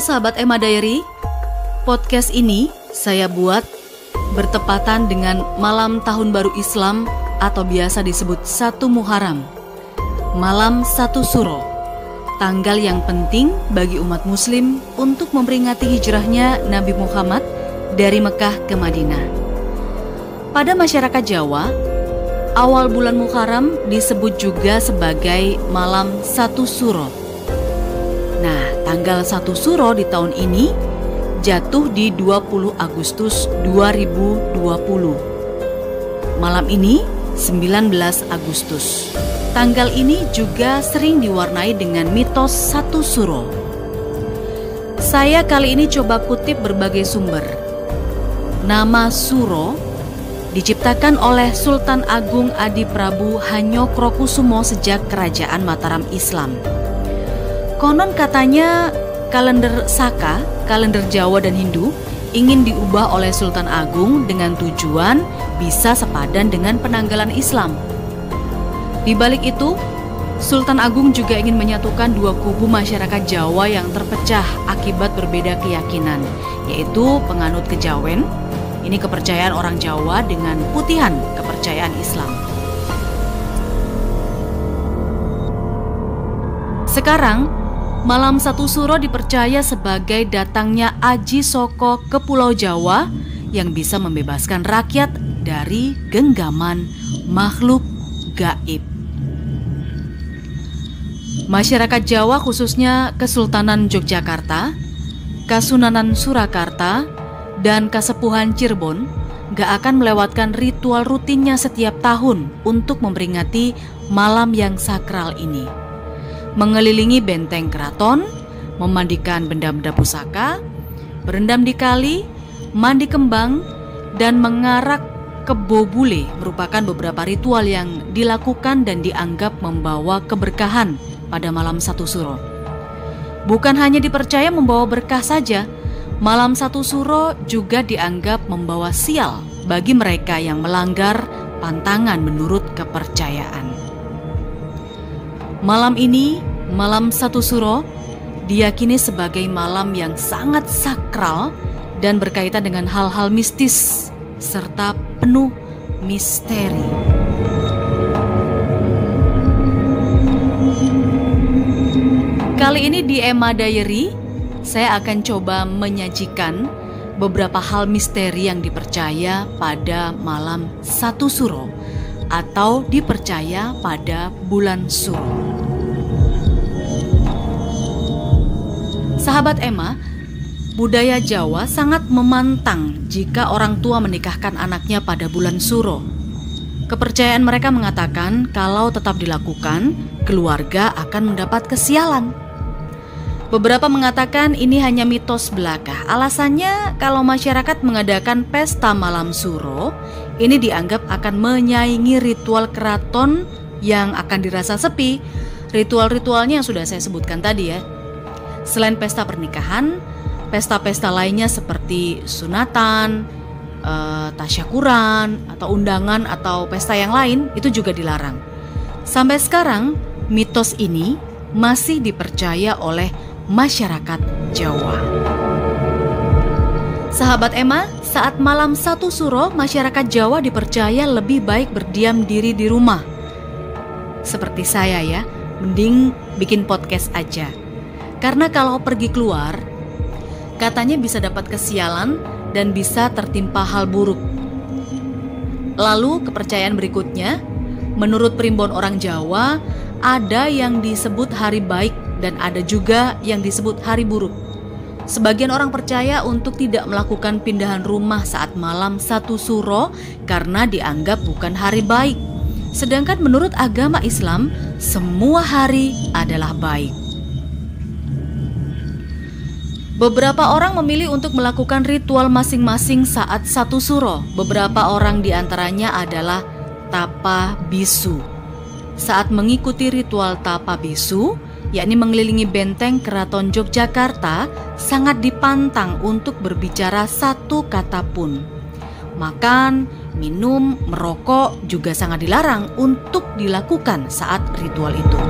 Sahabat Emma Diary, podcast ini saya buat bertepatan dengan malam tahun baru Islam atau biasa disebut satu Muharram, malam satu Suro, tanggal yang penting bagi umat Muslim untuk memperingati hijrahnya Nabi Muhammad dari Mekah ke Madinah. Pada masyarakat Jawa, awal bulan Muharram disebut juga sebagai malam satu Suro tanggal 1 Suro di tahun ini jatuh di 20 Agustus 2020. Malam ini 19 Agustus. Tanggal ini juga sering diwarnai dengan mitos satu suro. Saya kali ini coba kutip berbagai sumber. Nama Suro diciptakan oleh Sultan Agung Adi Prabu Hanyokrokusumo sejak kerajaan Mataram Islam. Konon katanya kalender Saka, kalender Jawa dan Hindu ingin diubah oleh Sultan Agung dengan tujuan bisa sepadan dengan penanggalan Islam. Di balik itu, Sultan Agung juga ingin menyatukan dua kubu masyarakat Jawa yang terpecah akibat berbeda keyakinan, yaitu penganut kejawen, ini kepercayaan orang Jawa dengan putihan kepercayaan Islam. Sekarang, Malam Satu Suro dipercaya sebagai datangnya Aji Soko ke Pulau Jawa yang bisa membebaskan rakyat dari genggaman makhluk gaib. Masyarakat Jawa khususnya Kesultanan Yogyakarta, Kasunanan Surakarta, dan Kasepuhan Cirebon gak akan melewatkan ritual rutinnya setiap tahun untuk memperingati malam yang sakral ini mengelilingi benteng keraton, memandikan benda-benda pusaka, berendam di kali, mandi kembang, dan mengarak kebo bule merupakan beberapa ritual yang dilakukan dan dianggap membawa keberkahan pada malam satu suro. Bukan hanya dipercaya membawa berkah saja, malam satu suro juga dianggap membawa sial bagi mereka yang melanggar pantangan menurut kepercayaan. Malam ini, malam satu suro, diyakini sebagai malam yang sangat sakral dan berkaitan dengan hal-hal mistis serta penuh misteri. Kali ini di Emma Diary, saya akan coba menyajikan beberapa hal misteri yang dipercaya pada malam satu suro atau dipercaya pada bulan Suro. Sahabat Emma, budaya Jawa sangat memantang jika orang tua menikahkan anaknya pada bulan Suro. Kepercayaan mereka mengatakan kalau tetap dilakukan, keluarga akan mendapat kesialan. Beberapa mengatakan ini hanya mitos belaka. Alasannya kalau masyarakat mengadakan pesta malam suro, ini dianggap akan menyaingi ritual keraton yang akan dirasa sepi. Ritual-ritualnya yang sudah saya sebutkan tadi ya. Selain pesta pernikahan, pesta-pesta lainnya seperti sunatan, uh, tasyakuran, atau undangan atau pesta yang lain itu juga dilarang. Sampai sekarang, mitos ini masih dipercaya oleh masyarakat Jawa. Sahabat Emma, saat malam satu suro, masyarakat Jawa dipercaya lebih baik berdiam diri di rumah. Seperti saya ya, mending bikin podcast aja. Karena kalau pergi keluar, katanya bisa dapat kesialan dan bisa tertimpa hal buruk. Lalu kepercayaan berikutnya, menurut primbon orang Jawa, ada yang disebut hari baik dan ada juga yang disebut hari buruk. Sebagian orang percaya untuk tidak melakukan pindahan rumah saat malam satu suro karena dianggap bukan hari baik. Sedangkan menurut agama Islam, semua hari adalah baik. Beberapa orang memilih untuk melakukan ritual masing-masing saat satu suro. Beberapa orang di antaranya adalah tapa bisu. Saat mengikuti ritual tapa bisu, yakni mengelilingi benteng Keraton Yogyakarta, sangat dipantang untuk berbicara satu kata pun. Makan, minum, merokok juga sangat dilarang untuk dilakukan saat ritual itu.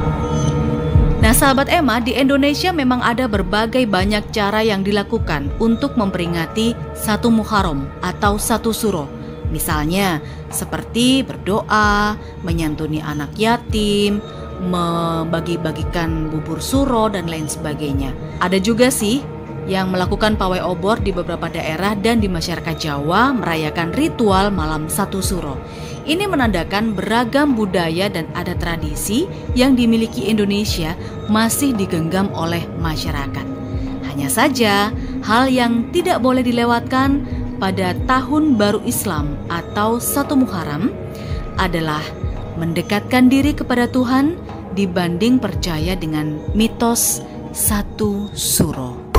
Nah sahabat Emma, di Indonesia memang ada berbagai banyak cara yang dilakukan untuk memperingati satu Muharram atau satu Suro. Misalnya seperti berdoa, menyantuni anak yatim, membagi-bagikan bubur suro dan lain sebagainya. Ada juga sih yang melakukan pawai obor di beberapa daerah dan di masyarakat Jawa merayakan ritual malam satu suro. Ini menandakan beragam budaya dan adat tradisi yang dimiliki Indonesia masih digenggam oleh masyarakat. Hanya saja, hal yang tidak boleh dilewatkan pada tahun baru Islam atau satu Muharram adalah mendekatkan diri kepada Tuhan dibanding percaya dengan mitos satu suro.